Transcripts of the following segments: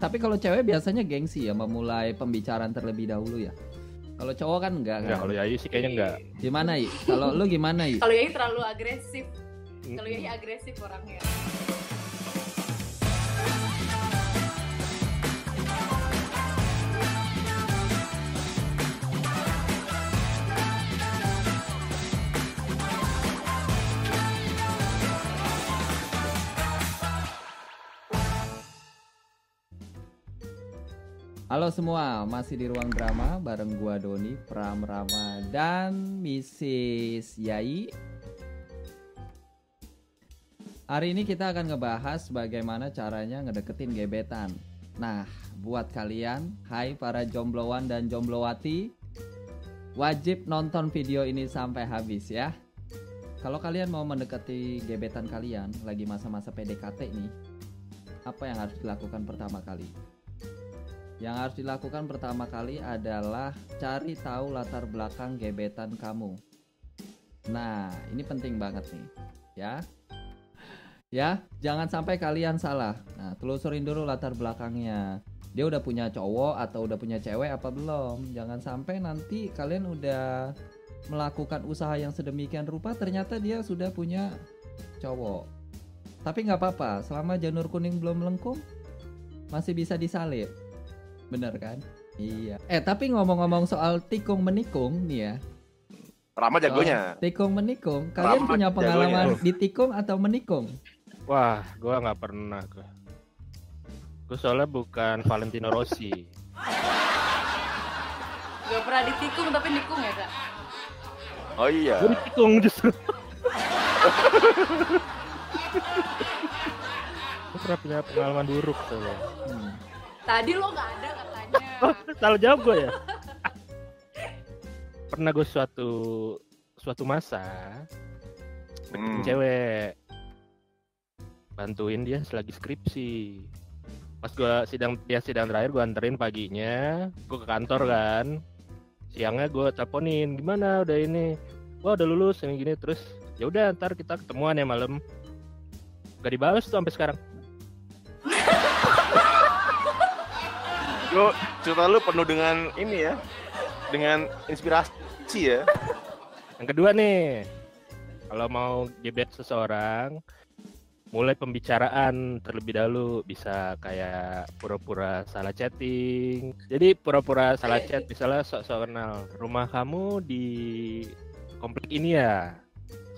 tapi kalau cewek biasanya gengsi ya memulai pembicaraan terlebih dahulu ya. Kalau cowok kan enggak Enggak, kan? kalau Yayu sih kayaknya enggak. Gimana I? Kalau lu gimana I? Kalau Yai terlalu agresif. Hmm. Kalau Yai agresif orangnya. Halo semua, masih di ruang drama bareng gua Doni, Pram Rama dan Mrs. Yai. Hari ini kita akan ngebahas bagaimana caranya ngedeketin gebetan. Nah, buat kalian, hai para jombloan dan jomblowati, wajib nonton video ini sampai habis ya. Kalau kalian mau mendekati gebetan kalian lagi masa-masa PDKT nih, apa yang harus dilakukan pertama kali? Yang harus dilakukan pertama kali adalah cari tahu latar belakang gebetan kamu. Nah, ini penting banget nih, ya. Ya, jangan sampai kalian salah. Nah, telusurin dulu latar belakangnya. Dia udah punya cowok atau udah punya cewek apa belum? Jangan sampai nanti kalian udah melakukan usaha yang sedemikian rupa ternyata dia sudah punya cowok. Tapi nggak apa-apa, selama janur kuning belum melengkung masih bisa disalib. Bener kan? Iya. Eh tapi ngomong-ngomong soal tikung menikung nih ya. Rama jagonya. tikung menikung. Kalian Lama punya pengalaman jagonya. di tikung atau menikung? Wah, gua nggak pernah gua. Gua soalnya bukan Valentino Rossi. Gak pernah ditikung tapi nikung ya kak. Oh iya. Gua ditikung justru. Gua pernah punya pengalaman buruk soalnya. Hmm. Tadi lo gak ada. Oh, salah jawab gue ya. Pernah gue suatu suatu masa Hmm. cewek, bantuin dia selagi skripsi. Pas gue sidang dia sidang terakhir gue anterin paginya, gue ke kantor kan. Siangnya gue teleponin gimana udah ini, wah udah lulus ini gini terus ya udah ntar kita ketemuan ya malam. Gak dibalas tuh sampai sekarang. Lu cerita lu penuh dengan ini ya. Dengan inspirasi ya. Yang kedua nih, kalau mau gebet seseorang, mulai pembicaraan terlebih dahulu bisa kayak pura-pura salah chatting. Jadi pura-pura salah chat, misalnya sok-sok kenal rumah kamu di komplek ini ya,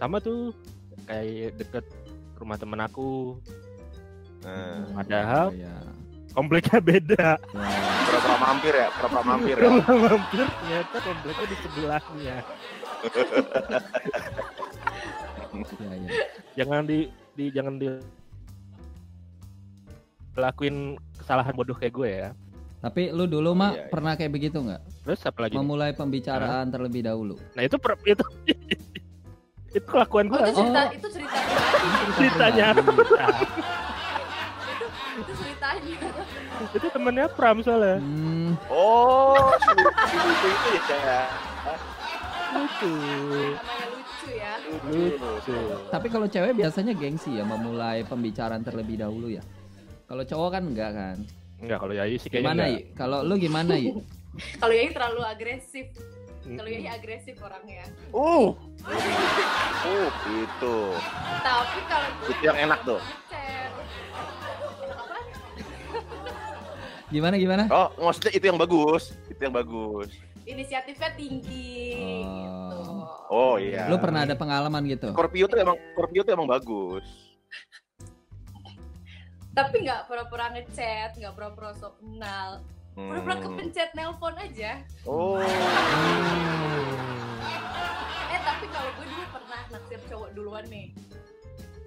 sama tuh kayak deket rumah temen aku. Nah, Padahal Iya. Kompleknya beda. Ya. pura-pura mampir ya, pura-pura mampir ya. Rumah mampir ternyata kompleknya di sebelahnya. Iya, iya. jangan di, di jangan di lakuin kesalahan bodoh kayak gue ya. Tapi lu dulu mah Iya, iya. pernah kayak begitu nggak? Terus apa lagi? Memulai pembicaraan terlebih dahulu. Nah itu per, itu itu kelakuan Oh gue. itu cerita Oh. itu cerita. Ceritanya. Itu temennya Pram soalnya. Hmm, Oh, si lucu itu ya. ya. Lucu. Namanya lucu ya. Lucu. tapi kalau cewek biasanya gengsi ya memulai pembicaraan terlebih dahulu ya. Kalau cowok kan enggak kan? Enggak kalau Yayu sih kayaknya Gimana enggak. Kalau lu gimana I? Kalau Yai terlalu agresif. Kalau Mm-mm. Yai agresif orangnya. Uh. Oh, itu. Tapi kalau gue Itu yang enak tuh. chat. Gimana gimana? Oh, maksudnya itu yang bagus. Itu yang bagus. Inisiatifnya tinggi. Oh. Gitu. Oh iya. Lu pernah ada pengalaman gitu? Scorpio tuh emang Scorpio tuh emang bagus. Tapi nggak pura-pura ngechat, nggak pura-pura sok kenal. Pura-pura Hmm. kepencet nelpon aja. Oh. Eh tapi kalau gue dulu pernah naksir cowok duluan nih.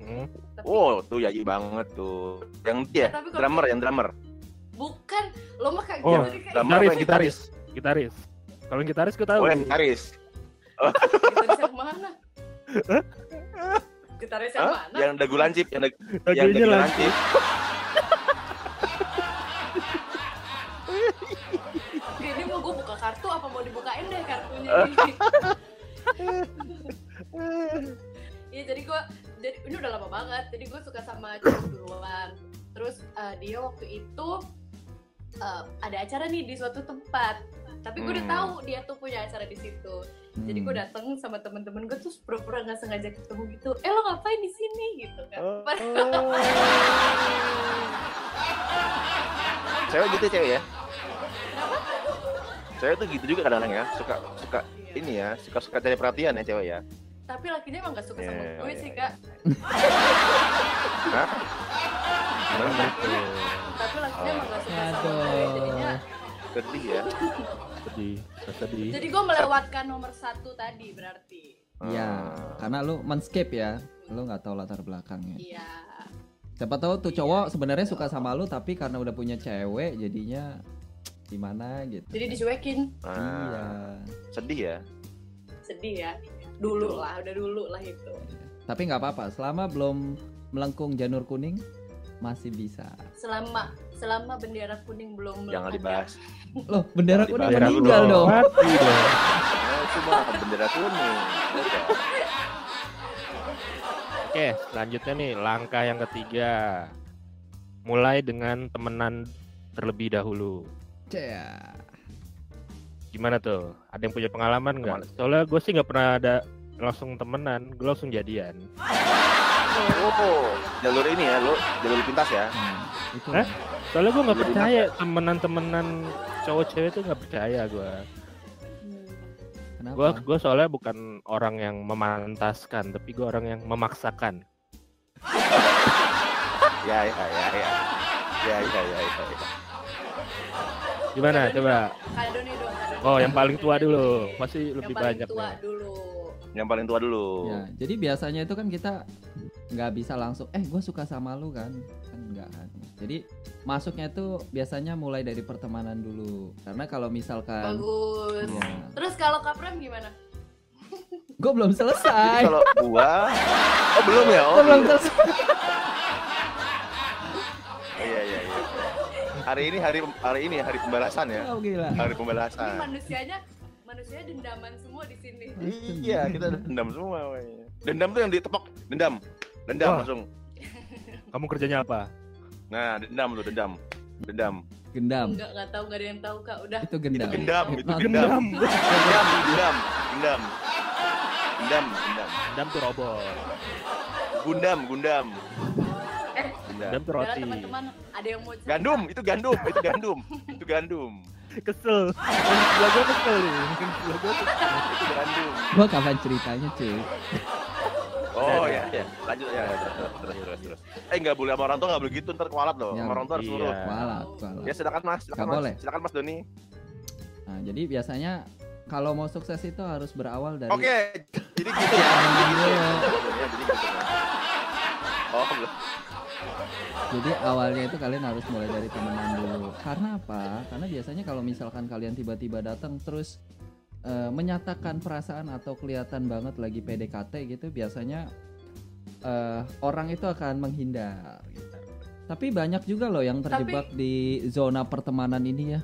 Hmm. Tapi Oh, tuh yayi banget tuh. Yang dia, kalau- drummer, yang drummer. Bukan, lo mah kayak Oh, gitu Gitaris, yang gitaris? Gitaris. Kalau yang gitaris gue tahu. Oh, yang gitaris. gitaris yang mana? Gitaris yang Hah? mana? Yang dagu lancip, yang dagu, yang dagu lancip. Ini mau gue buka kartu apa mau dibukain deh kartunya Iya jadi gue jadi ini udah lama banget jadi gue suka sama cowok duluan terus eh, dia waktu itu eh, ada acara nih di suatu tempat tapi gue udah Hmm. tahu dia tuh punya acara di situ jadi gue Hmm. dateng sama temen-temen gue tuh pura-pura nggak sengaja ketemu gitu eh lo ngapain di sini gitu kan Oh. Padahal- Cewek gitu cewek ya? Cewek tuh gitu juga kadang-kadang ya, suka suka Iya. ini ya, suka suka cari perhatian ya cewek ya. tapi lakinya emang gak suka sama Iya, gue iya, sih iya. kak? Tapi lakinya emang gak suka sama gue jadinya Sedih ya. Sedih, sedih. jadi gue melewatkan nomor satu tadi berarti Iya, Hmm. karena lu men-skip ya. Lu nggak tahu latar belakangnya. iya Siapa tahu tuh cowok sebenarnya suka sama lu tapi karena udah punya cewek jadinya gimana gitu. jadi dicuekin Iya. sedih ya. sedih ya dulu lah udah dulu lah itu Tapi nggak apa-apa, selama belum melengkung janur kuning masih bisa. selama selama bendera kuning belum Jangan ada. dibahas. Loh, bendera Jangan kuning dibahas. meninggal dong. Mati dong. Nah, itu mah bendera kuning. Oke, selanjutnya nih langkah yang ketiga. Mulai dengan temenan terlebih dahulu. Cia. Gimana tuh? Ada yang punya pengalaman nggak? Soalnya gue sih nggak pernah ada langsung temenan, gue langsung jadian. Oh, jalur ini ya, lo jalur pintas ya. Itu. Hah? Soalnya gue nggak percaya temenan-temenan cowok cewek tuh nggak percaya gue. Hmm. Kenapa? Gue gue soalnya bukan orang yang memantaskan, tapi gue orang yang memaksakan. Ya, ya, ya, ya. Ya, ya, ya, ya. ya. Gimana? Coba. dong. Oh, yang paling tua dulu. Masih yang lebih paling banyak tua nih. dulu Yang paling tua dulu. Ya, jadi biasanya itu kan kita nggak bisa langsung, eh gue suka sama lu kan, kan nggak kan. Jadi masuknya itu biasanya mulai dari pertemanan dulu. Karena kalau misalkan, bagus ya, terus kalau Kak Pram gimana gue belum selesai. kalau gua Oh, belum ya? Oh, belum selesai. Iya, iya, iya. Hari ini hari hari ini hari pembalasan ya. Oh gila. Hari ini pembalasan. manusianya manusianya dendaman semua di sini Iya, kita dendam semua. woy. Dendam tuh yang ditepok, dendam. Dendam Wah. langsung. Kamu kerjanya apa? Nah, dendam tuh, dendam. Dendam. Gendam. enggak enggak tahu enggak ada yang tahu Kak udah Itu gendam. Gendam, itu gendam. Gendam, gendam, gendam. Gendam, gendam. Dam tuh robot. Gundam, gundam. Eh. Gundam. Dam tuh roti. teman-teman ada yang mau cerita? Gandum, itu gandum, itu gandum. Itu gandum. Kesel. Sebelah gue kesel nih. Sebelah gue kesel. Gua kapan ceritanya cuy? Oh Ada, ya, ya. Lanjut ya. Terus, terus, terus. Eh nggak boleh sama orang tua nggak boleh gitu ntar kualat loh. Ya, Sama orang tua harus iya. nurut. Walat, walat. Ya silakan mas, silakan mas, boleh. silakan mas Doni. Nah, jadi biasanya kalau mau sukses itu harus berawal dari Oke, jadi gitu ya. Jadi gitu ya. Iya. Jadi gitu. ya. Oh, belum. Jadi awalnya itu kalian harus mulai dari temenan dulu. Karena apa? Karena biasanya kalau misalkan kalian tiba-tiba datang terus eh, menyatakan perasaan atau kelihatan banget lagi PDKT gitu, biasanya eh, orang itu akan menghindar. Gitu. Tapi banyak juga loh yang terjebak di zona pertemanan ini ya.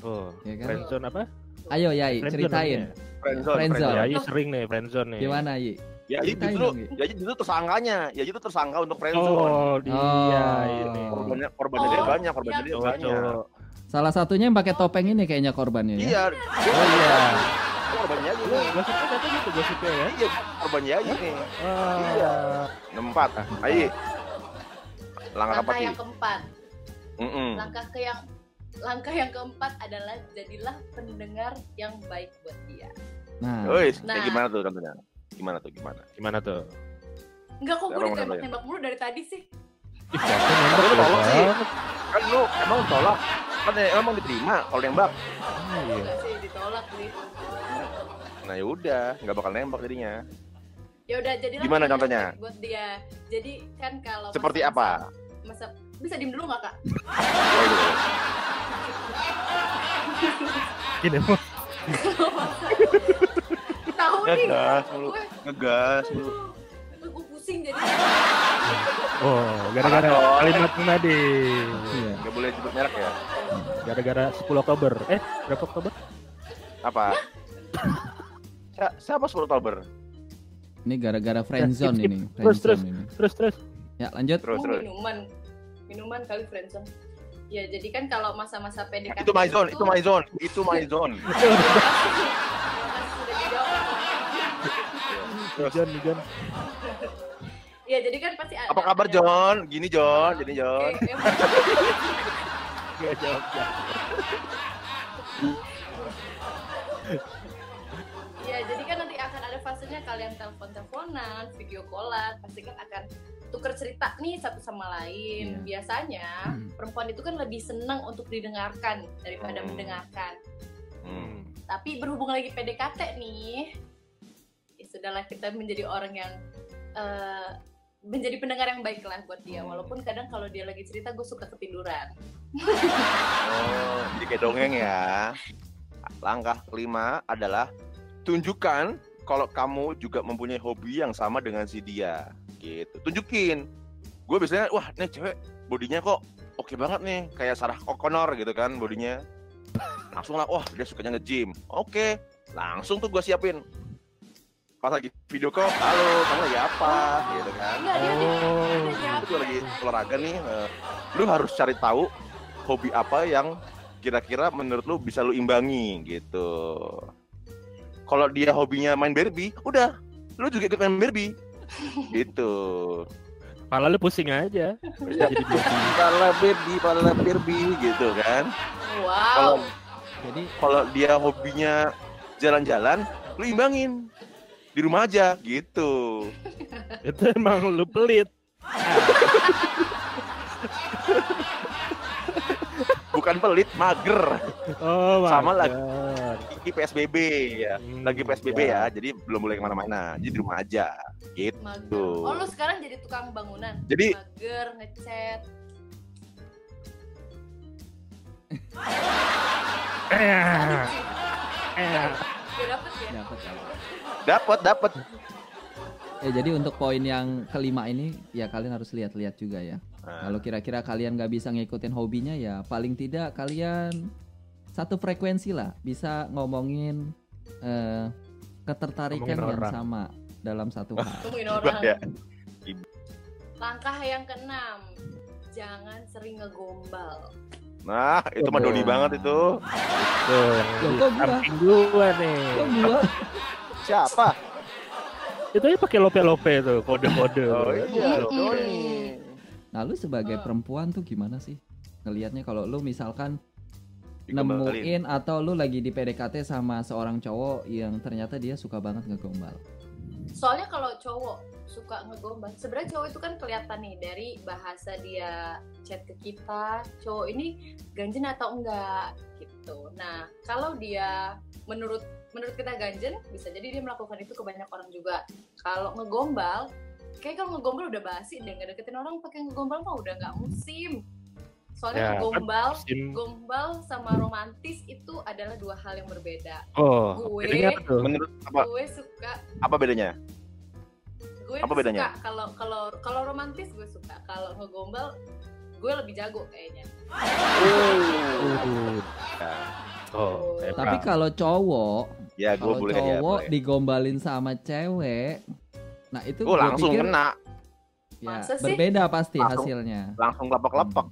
Oh, Ya kan? friendzone apa? Ayo Yai, Friendzone ceritain. Friendzone, Friendzone. Ya, iya sering nih friendzone nih. Gimana Yi? Ya itu justru, ya itu tersangkanya, ya itu tersangka untuk friendzone. Oh, dia Oh. ini. Korbannya, korbannya dia Oh, banyak, korbannya iya. dia banyak. Salah satunya yang pakai topeng ini kayaknya korbannya ya. Iya, Oh iya. korbannya aja nih. gosipnya katanya gitu gosipnya ya? Iya, korbannya aja nih. Ah. Iya. Empat. Ayo. Langkah apa langkah sih? yang keempat Mm-mm. langkah ke yang langkah yang keempat adalah jadilah pendengar yang baik buat dia Nah, Woi, Nah. kayak gimana tuh contohnya? Gimana tuh, gimana? Gimana tuh? enggak kok gue ya? ditembak-tembak mulu dari tadi sih Ih, yang lu tolak sih. Kan lu emang tolak. Kan ya, emang diterima kalau nembak. Iya. enggak sih ditolak sih Nah ya udah, nggak bakal nembak jadinya. ya udah jadilah Gimana contohnya? buat dia jadi kan kalau Seperti apa? masa bisa diem dulu nggak kak Oh, iya. Gini. tahu nih Ngegas mulu, ngegas mulu. gue pusing jadi Oh, gara-gara kalimat tadi. iya. Nggak boleh sebut merek ya. Gara-gara 10 Oktober. Eh, berapa Oktober? Apa? Si- Siapa 10 Oktober? Ini gara-gara friendzone skip. ini, Terus, friendzone ini. Terus terus. Ya, lanjut. Terus terus. minuman minuman kali friendzone Ya, jadi kan kalau masa-masa PDKT Itu my zone, itu my zone, itu my zone. Terima kasih sudah dijawab. John, John. Ya, jadi kan pasti ada. Apa kabar ada- John? Gini John, gini John. Oke, em- Gak jawab. jawab. Ya, jadi kan nanti akan ada fasenya kalian telepon-teleponan, video callan, pasti kan akan tuker cerita nih satu sama lain. Iya. Biasanya Hmm. perempuan itu kan lebih senang untuk didengarkan daripada Hmm. mendengarkan. Hmm. Tapi berhubung lagi PDKT nih, ya sudahlah kita menjadi orang yang eh, menjadi pendengar yang baik lah buat dia. Hmm. Walaupun kadang kalau dia lagi cerita gue suka ketiduran. Oh, jadi kayak dongeng ya. Langkah kelima adalah tunjukkan kalau kamu juga mempunyai hobi yang sama dengan si dia. Gitu. Tunjukin. Gue biasanya, wah nih cewek bodinya kok oke banget nih. Kayak Sarah Connor gitu kan bodinya. Langsung lah, wah dia sukanya nge-gym. Oke, langsung tuh gue siapin. Pas lagi video call, halo, kamu lagi apa? Gitu kan. Enggak dia dia Oh. dia. Itu lagi olahraga nih. eh, lu harus cari tahu hobi apa yang kira-kira menurut lu bisa lu imbangi gitu. Kalau dia hobinya main Barbie, udah, lu juga ikut main Barbie. gitu. Kepala lu pusing aja. Jadi baby. Pala Barbie, pala Barbie gitu kan. Kalau Wow. Jadi kalau dia hobinya jalan-jalan, lu imbangin di rumah aja gitu. Itu emang lu pelit. Bukan pelit, mager. Oh, Sama wajar. Ini PSBB ya. Hmm, Lagi PSBB ya, jadi belum boleh ke mana-mana. Jadi di rumah aja. Gitu. Mager. Oh lu sekarang jadi tukang bangunan. Jadi- mager ngecat. Eh, eh. Dapet ya? Dapat, dapat. Ya jadi untuk poin yang kelima ini ya kalian harus lihat-lihat juga ya. Nah, Kalau kira-kira kalian nggak bisa ngikutin hobinya ya paling tidak kalian satu frekuensi lah bisa ngomongin eh, ketertarikan Ngomongin yang orang. sama dalam satu hal. Orang. ya. Langkah yang keenam. Jangan sering ngegombal. Nah, itu mah Doni banget itu. Tuh, Loh, kok gua? samping gua nih. Kok gua? Siapa? Itu aja pakai lope-lope tuh, kode-kode. Oh iya. Doni. Nah lu sebagai Oh. perempuan tuh gimana sih ngelihatnya kalau lu misalkan nemuin atau lu lagi di PDKT sama seorang cowok yang ternyata dia suka banget ngegombal. Soalnya kalau cowok suka ngegombal, sebenarnya cowok itu kan kelihatan nih dari bahasa dia chat ke kita, cowok ini ganjen atau enggak gitu. Nah, kalau dia menurut menurut kita ganjen, bisa jadi dia melakukan itu ke banyak orang juga. Kalau ngegombal, kayak kalau ngegombal udah basi deh, nggak deketin orang pakai ngegombal mah udah nggak musim. Soalnya Ya, kan ngegombal, Musim- gombal sama romantis itu adalah dua hal yang berbeda. Oh, Gue- bedanya apa tuh? Menurut apa? Gue suka Apa bedanya? gue Apa bedanya? suka kalau kalau kalau romantis gue suka kalau ngegombal gue lebih jago kayaknya Uh, Ya, Oh, Tapi Tapi kalau cowok, ya gue kalau boleh ya. cowok boleh. digombalin sama cewek, nah itu gua langsung pikir kena, ya, Masa sih? berbeda pasti Langsung. hasilnya. langsung lepek-lepek.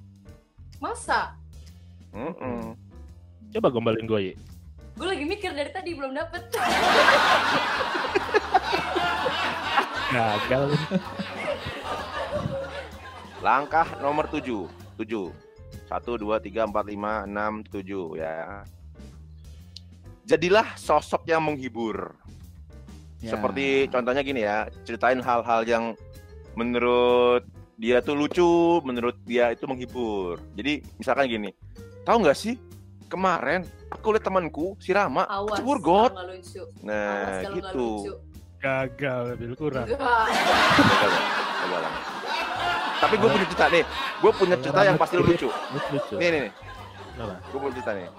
masa Mm-mm. Coba gombalin gue, Yi. gue lagi mikir dari tadi belum dapet Gagal. Langkah nomor 7. 7. 1 2 3 4 5 6 7 ya. Jadilah sosok yang menghibur. Ya. Seperti contohnya gini ya, ceritain hal-hal yang menurut dia tuh lucu, menurut dia itu menghibur. Jadi misalkan gini, tahu nggak sih kemarin aku lihat temanku si Rama awas kecebur got. awas Nah kalau nggak gitu. lucu Gagal, lebih kurang. coba lah. Tapi gue punya cerita nih, gue punya cerita yang pasti lucu. Nih nih nih, gue punya cerita nih.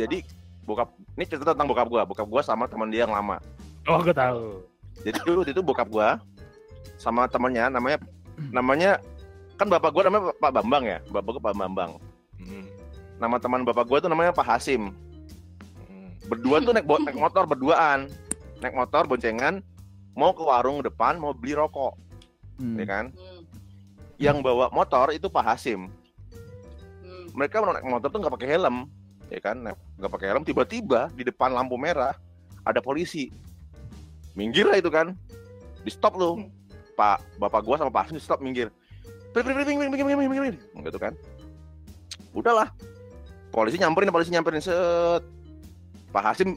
Jadi bokap, ini cerita tentang bokap gue, bokap gue sama teman dia yang lama. Oh, gue tahu. Jadi dulu itu bokap gua sama temannya namanya namanya kan bapak gua namanya Pak Bambang ya. Bapak gua Pak Bambang. Hmm. Nama teman bapak gua tuh namanya Pak Hasim. Hmm. Berdua tuh naik, naik motor berduaan. Naik motor boncengan mau ke warung depan mau beli rokok, Hmm. ya kan? Hmm, Yang bawa motor itu Pak Hasim. hmm. mereka naik motor tuh nggak pakai helm ya kan? Nah, nggak pakai helm tiba-tiba di depan lampu merah ada polisi. Minggir lah itu kan. Di stop lo hmm. pak bapak gua sama pak Asun di stop minggir. Minggir minggir minggir minggir minggir minggir gitu kan. Udahlah. Polisi nyamperin polisi nyamperin. Set. Pak Hasim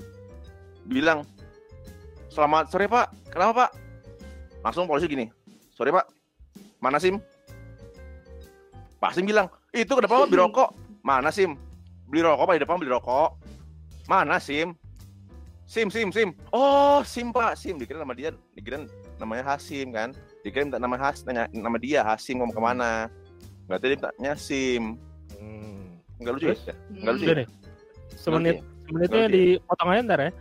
bilang selamat sore pak. Kenapa pak? Langsung polisi gini sore pak. Mana sim? Pak Hasim bilang itu kenapa pak? Birokok. Mana sim? Beli rokok pak di depan beli rokok. Mana sim? Sim sim sim. Oh sim pak. Sim dikira nama dia dikira namanya Hasim kan? Dikira minta nama Has nanya nama dia Hasim mau ke mana? Nggak tahu dia mintanya sim. Hmm. nggak lucu ya? Nggak lucu Udah ya? nih. Semenit semenitnya Ngerti. dipotong aja ntar ya.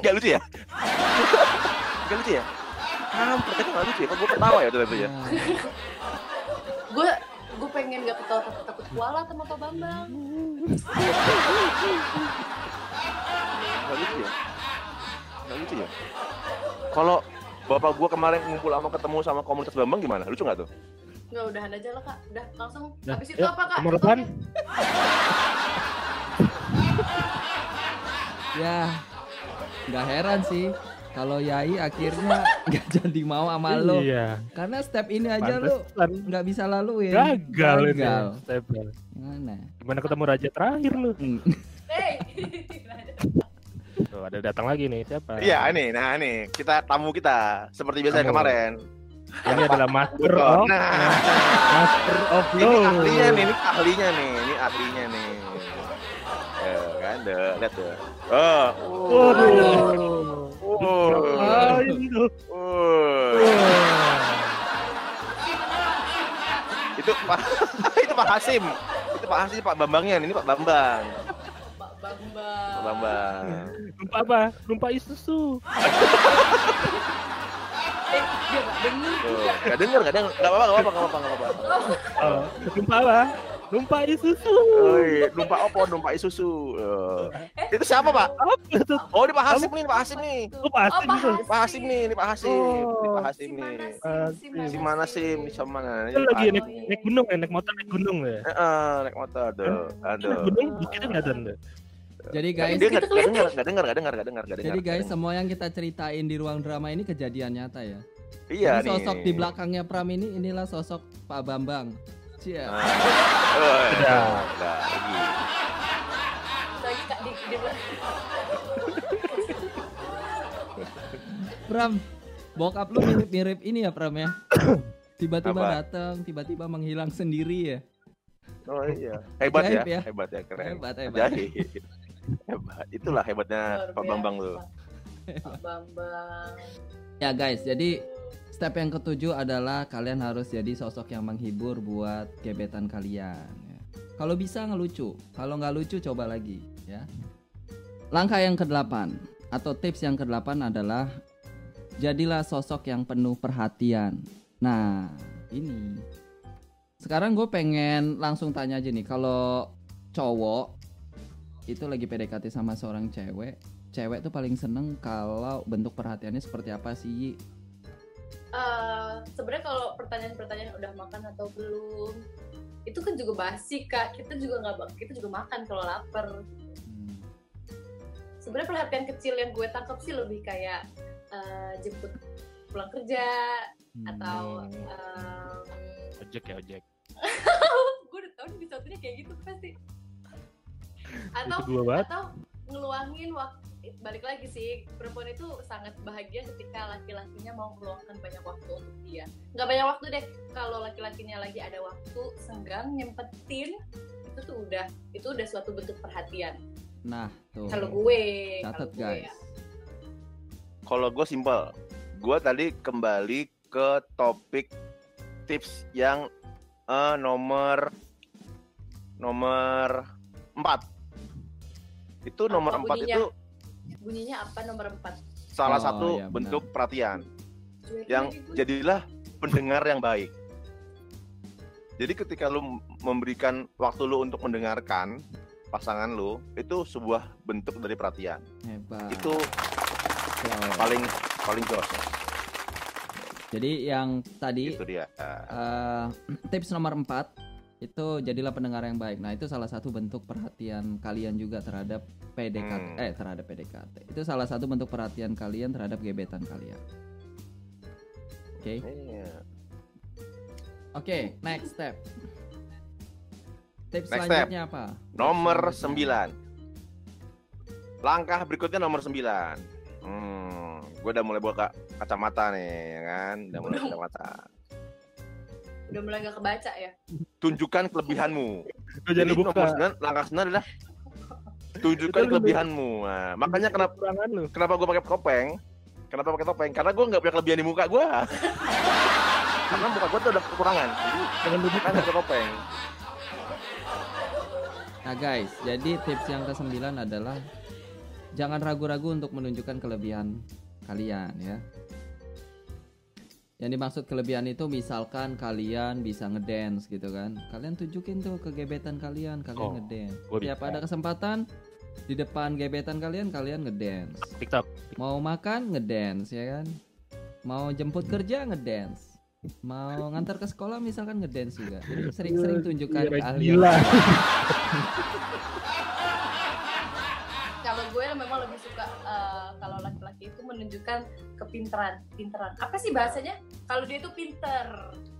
nggak lucu ya? Nggak lucu ya? Kampret, itu nggak lucu ya? Kok gue ketawa ya waktu itu ya? Gue gue pengen gak ketawa takut takut kualat sama Pak Bambang. Nggak lucu ya? Nggak lucu ya? Kalau bapak gua kemarin ngumpul sama ketemu sama komunitas Bambang gimana? Lucu nggak tuh? Nggak udahan aja lah kak. Udah langsung Udah, habis itu yuk, apa kak? nomor depan. ya nggak heran sih kalau Yai akhirnya nggak jadi mau sama lo Iya. karena step ini aja lo Pantesan. nggak bisa laluin Gagal ini. Gagal. Stepnya. Gimana? Gimana ketemu raja terakhir lu? Hmm. Hey. Tuh, ada datang lagi nih siapa? iya ini nah ini kita tamu kita seperti biasa Tamu. kemarin Ini adalah master Oh, of nah master of ini ahlinya nih ini ahlinya nih ini ahlinya nih Eh, kan deh lihat deh oh Waduh. oh Oh. Itu Pak itu Pak Hasim. Itu Pak Hasim Pak Bambangnya, ini Pak Bambang. Pak Bambang. Pak Bambang. Rumpa apa? Rumpa Isuzu. Gak denger, gak denger, gak apa-apa, gak apa-apa, gak apa-apa. Rumpa oh, apa? Numpak Isuzu. Oi, numpak opo numpak Isuzu Eh, itu siapa pak? Apa? Oh ini pak Hasim nih pak Hasim nih. Oh, pasti Oh, Pak. Pak Hasim nih ini pak Hasim. Ini pak Hasim Si nih. si mana di sama mana? Kan lagi naik, Oh, naik gunung ya, naik motor naik gunung ya. Eh, eh, naik motor aduh Naik aduh gunung bukitnya nggak ada tuh. jadi guys dia nggak nggak dengar nggak dengar nggak dengar nggak dengar nggak dengar jadi guys semua yang kita ceritain di ruang drama ini kejadian nyata ya. Iya Jadi nih. sosok di belakangnya Pram ini inilah sosok Pak Bambang Oh, Udah. udah lagi lagi kak Pram, bokap lu mirip-mirip ini ya Pram ya. Tiba-tiba datang, tiba-tiba menghilang sendiri ya. oh iya hebat ya ya. hebat ya keren Hebat, hebat. Ajaib. hebat itulah hebatnya luar Pak Bambang biasa. Pak Bambang Ya guys, jadi step yang ketujuh adalah kalian harus jadi sosok yang menghibur buat gebetan kalian. ya. Kalau bisa ngelucu, kalau nggak lucu coba lagi ya. Langkah yang kedelapan atau tips yang kedelapan adalah jadilah sosok yang penuh perhatian. Nah ini sekarang gue pengen langsung tanya aja nih kalau cowok itu lagi PDKT sama seorang cewek cewek tuh paling seneng kalau bentuk perhatiannya seperti apa sih? Eh, sebenarnya kalau pertanyaan-pertanyaan udah makan atau belum itu kan juga basi kak kita juga nggak kita juga makan kalau lapar Hmm. sebenarnya perhatian kecil yang gue tangkap sih lebih kayak eh, jemput pulang kerja atau Hmm. em, Ojek ya ojek. gue udah tau nih episode kayak gitu pasti atau atau ngeluangin waktu balik lagi sih perempuan itu sangat bahagia ketika laki-lakinya mau meluangkan banyak waktu untuk dia nggak banyak waktu deh kalau laki-lakinya lagi ada waktu senggang nyempetin itu tuh udah itu udah suatu bentuk perhatian Nah, tuh. kalau gue Catat kalau gue guys. ya. Kalau gue simpel, gue tadi kembali ke topik tips yang eh, nomor nomor 4 Itu nomor Apa 4 bunyinya? itu bunyinya apa nomor 4 salah Oh, satu benar. bentuk perhatian yang jadilah pendengar yang baik. Jadi ketika lu memberikan waktu lu untuk mendengarkan pasangan lu, itu sebuah bentuk dari perhatian. Hebat. Itu Wow. paling paling jos. Jadi yang tadi Itu dia. eh, tips nomor 4 Itu jadilah pendengar yang baik. Nah, itu salah satu bentuk perhatian kalian juga terhadap PDKT Hmm. eh terhadap PDKT. Itu salah satu bentuk perhatian kalian terhadap gebetan kalian. Oke. Iya. Oke, next step. Tips Next selanjutnya apa? Nomor Selanjutnya. 9. Langkah berikutnya nomor 9. Hmm, gue udah mulai buka kacamata nih, ya kan? Udah mulai kacamata. Udah mulai nggak kebaca ya. Tunjukkan kelebihanmu. Jadi buka. nomor 9, langkah 9 adalah tunjukkan Itu kelebihanmu. Nah, makanya kenapa lu. kenapa gue pakai topeng? Kenapa pakai topeng? Karena gue nggak punya kelebihan di muka gue. Karena muka gue tuh ada kekurangan. Jangan lu buka. makanya pakai topeng. Nah guys, jadi tips yang ke-9 adalah jangan ragu-ragu untuk menunjukkan kelebihan kalian ya. Yang dimaksud kelebihan itu misalkan kalian bisa ngedance gitu kan. Kalian tunjukin tuh ke gebetan kalian, kalian Oh, ngedance. Tiap ada kesempatan di depan gebetan kalian kalian ngedance. TikTok. Mau makan ngedance ya kan. Mau jemput kerja ngedance. Mau ngantar ke sekolah misalkan ngedance juga. Jadi sering-sering tunjukkan Gila, keahlian. menunjukkan kepintaran, pinteran. Apa sih bahasanya? Kalau dia itu pinter,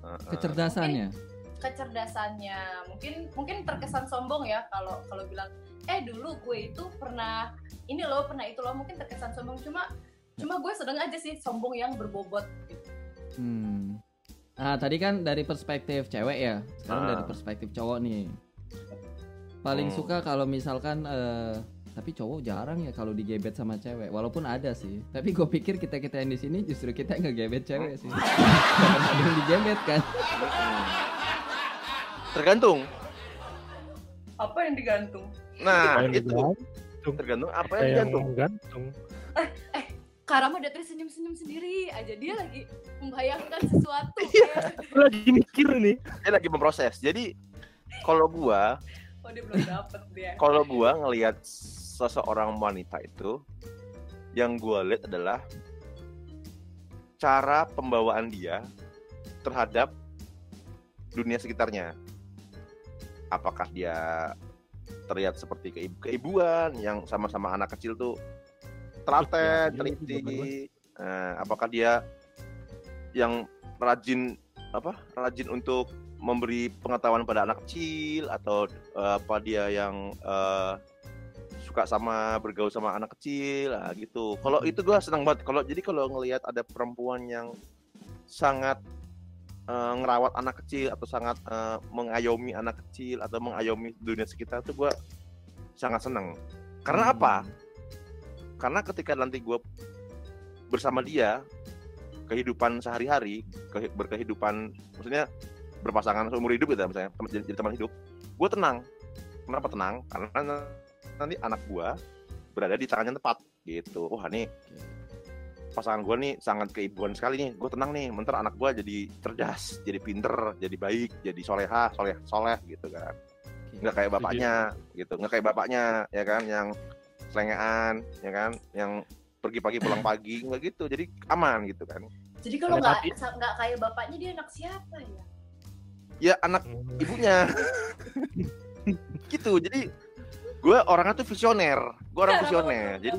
Heeh. Kecerdasannya. kecerdasannya. Mungkin mungkin terkesan sombong ya kalau kalau bilang, eh dulu gue itu pernah ini loh, pernah itu loh. Mungkin terkesan sombong cuma cuma gue sedang aja sih sombong yang berbobot. Gitu. Hmm. Nah, tadi kan dari perspektif cewek ya. Sekarang Ah. dari perspektif cowok nih. Paling Hmm. suka kalau misalkan eh, tapi cowok jarang ya kalau digebet sama cewek. Walaupun ada sih. Tapi gue pikir kita kita yang di sini justru kita yang ngegebet cewek sih. Ada yang digebet kan. Tergantung. Apa yang digantung? Nah, Yang itu digantung. tergantung apa yang yang digantung. gantung? Karama udah tersenyum-senyum sendiri aja dia lagi membayangkan sesuatu. Iya. Lu lagi mikir nih. Dia lagi memproses. Jadi kalau gua, Oh dia belum dapet dia. kalau gua ngelihat seseorang wanita itu, yang gua lihat adalah cara pembawaan dia terhadap dunia sekitarnya. Apakah dia terlihat seperti keib- keibuan yang sama-sama anak kecil tuh telaten, Iya, iya, teliti. Nah, apakah dia yang rajin apa? Rajin untuk memberi pengetahuan pada anak kecil atau eh, apa dia yang eh, suka sama bergaul sama anak kecil lah gitu. Kalau itu gua senang banget. Kalau jadi kalau ngelihat ada perempuan yang sangat eh, ngerawat anak kecil atau sangat eh, mengayomi anak kecil atau mengayomi dunia sekitar tuh gua sangat senang. Karena Hmm. apa? Karena ketika nanti gua bersama dia kehidupan sehari-hari, ke- berkehidupan maksudnya berpasangan seumur hidup gitu ya, misalnya jadi teman hidup, gue tenang. Kenapa tenang? Karena nanti anak gue berada di tangan yang tepat gitu. Wah nih pasangan gue nih sangat keibuan sekali nih. Gue tenang nih. Bentar anak gue jadi cerdas, jadi pinter, jadi baik, jadi soleha, soleh, soleh gitu kan. Nggak kayak bapaknya gitu. Nggak kayak bapaknya ya kan yang selengean ya kan, yang pergi pagi pulang pagi nggak gitu. Jadi aman gitu kan. Jadi kalau Ada nggak nggak kayak bapaknya dia anak siapa ya? Ya anak Hmm. ibunya gitu jadi gue orangnya tuh visioner gue orang visioner jadi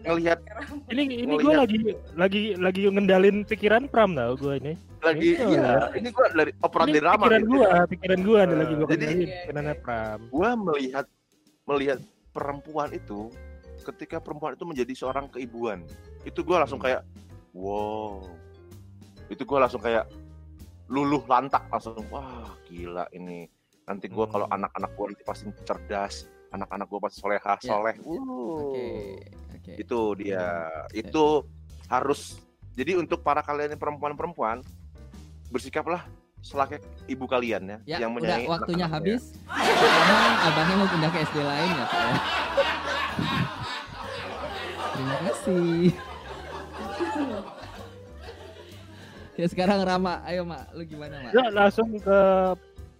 ngelihat-. Ini ini gue lagi lagi lagi ngendalin pikiran Pram tau gue ini. lagi Gitu. iya ini gue dari operan Ini drama pikiran gitu. gue, pikiran gue nih lagi gue Jadi- pikirannya oke. Pram. gue melihat melihat perempuan itu ketika perempuan itu menjadi seorang keibuan itu gue langsung kayak wow itu gue langsung kayak luluh lantak langsung wah gila ini nanti gue kalau Hmm. anak-anak gue nanti pasti cerdas anak-anak gue pasti solehah Ya. soleh Oke, Wuh. oke. itu dia itu harus jadi untuk para kalian yang perempuan-perempuan bersikaplah selayaknya ibu kalian ya, Ya, yang udah menyayangi waktunya anak-anaknya. habis. Karena abangnya mau pindah ke SD lain ya, Pak ya. Terima kasih. ya sekarang Rama, ayo Mak, lu gimana Mak? Ya langsung ke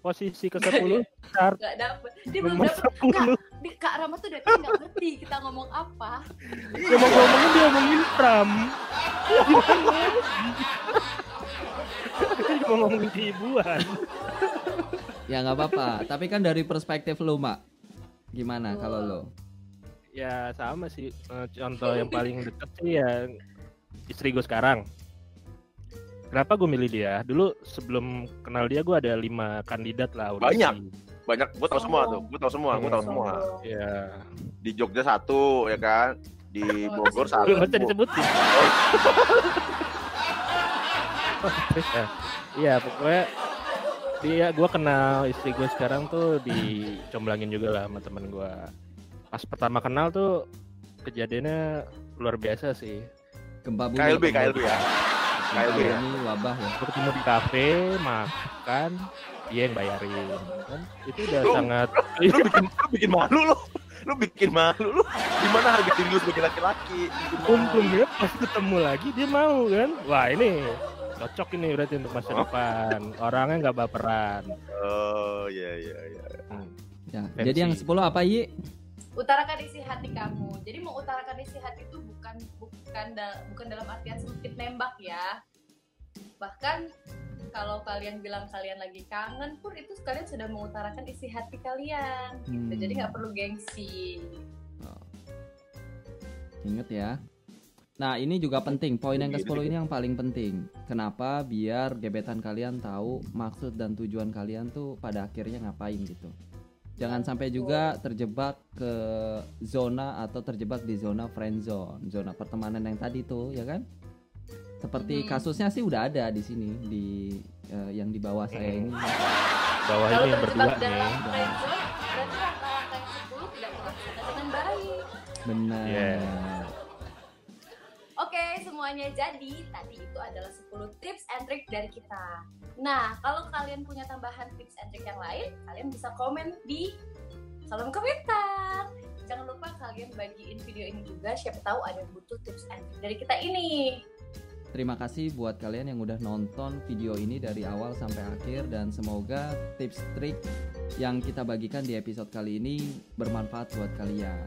posisi ke 10 start Nggak dapet. Dia belum dapet. 10 Di, Kak Rama tuh dari tadi nggak ngerti kita ngomong apa. Ya mau ngomongin dia ngomongin Pram Kita juga mau ngomongin keibuan Ya nggak apa-apa. Tapi kan dari perspektif lu, Mak. Gimana kalau lo? Ya sama sih. Eh, Contoh yang paling deket sih ya istri gue sekarang. Kenapa gue milih dia? Dulu sebelum kenal dia gue ada lima kandidat lah. audisi. Banyak. Banyak, gue tau semua tuh, gue tau semua, gue tau semua. Ya. Di Jogja satu, ya kan? Di Bogor satu. nggak usah disebutin. Ya. Iya pokoknya dia gue kenal istri gue sekarang tuh dicomblangin juga lah sama temen gue. Pas pertama kenal tuh kejadiannya luar biasa sih. Gempa bumi. KLB, KLB ya. Gempa KLB ya. bumi, wabah ya. Gue ketemu di kafe makan dia yang bayarin kan itu udah Lu- sangat Lu bikin, lu bikin malu lu. Lu bikin malu lu. Gimana harga diri lu sebagai laki-laki? Untungnya pas ketemu lagi dia mau kan wah ini cocok ini berarti untuk masa depan orangnya nggak baperan Oh, iya iya iya. Hmm. Ya, Fancy. jadi yang 10 apa, Yi? Utarakan isi hati kamu. Jadi mengutarakan isi hati itu bukan bukan da- bukan dalam artian sempit nembak ya. Bahkan kalau kalian bilang kalian lagi kangen pun itu kalian sudah mengutarakan isi hati kalian. Gitu. Hmm. Jadi nggak perlu gengsi. Ingat ya. Nah, ini juga penting. Poin yang Gitu, ke-10 ini yang paling penting. Kenapa? Biar gebetan kalian tahu maksud dan tujuan kalian tuh pada akhirnya ngapain gitu. Jangan sampai juga terjebak ke zona atau terjebak di zona friend zone, zona pertemanan yang tadi tuh, ya kan? Seperti Hmm. kasusnya sih udah ada di sini di eh, yang di bawah saya Hmm. ini. bawah ini yang berdua nih friendzone, berarti semuanya jadi tadi itu adalah 10 tips and trick dari kita. Nah, kalau kalian punya tambahan tips and trick yang lain, kalian bisa komen di kolom komentar. Jangan lupa kalian bagiin video ini juga, siapa tahu ada yang butuh tips and trick dari kita ini. Terima kasih buat kalian yang udah nonton video ini dari awal sampai akhir dan semoga tips trik yang kita bagikan di episode kali ini bermanfaat buat kalian.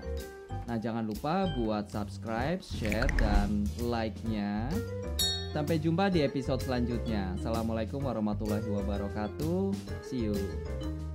Nah, jangan lupa buat subscribe, share, dan like-nya. Sampai jumpa di episode selanjutnya. Assalamualaikum warahmatullahi wabarakatuh. See you.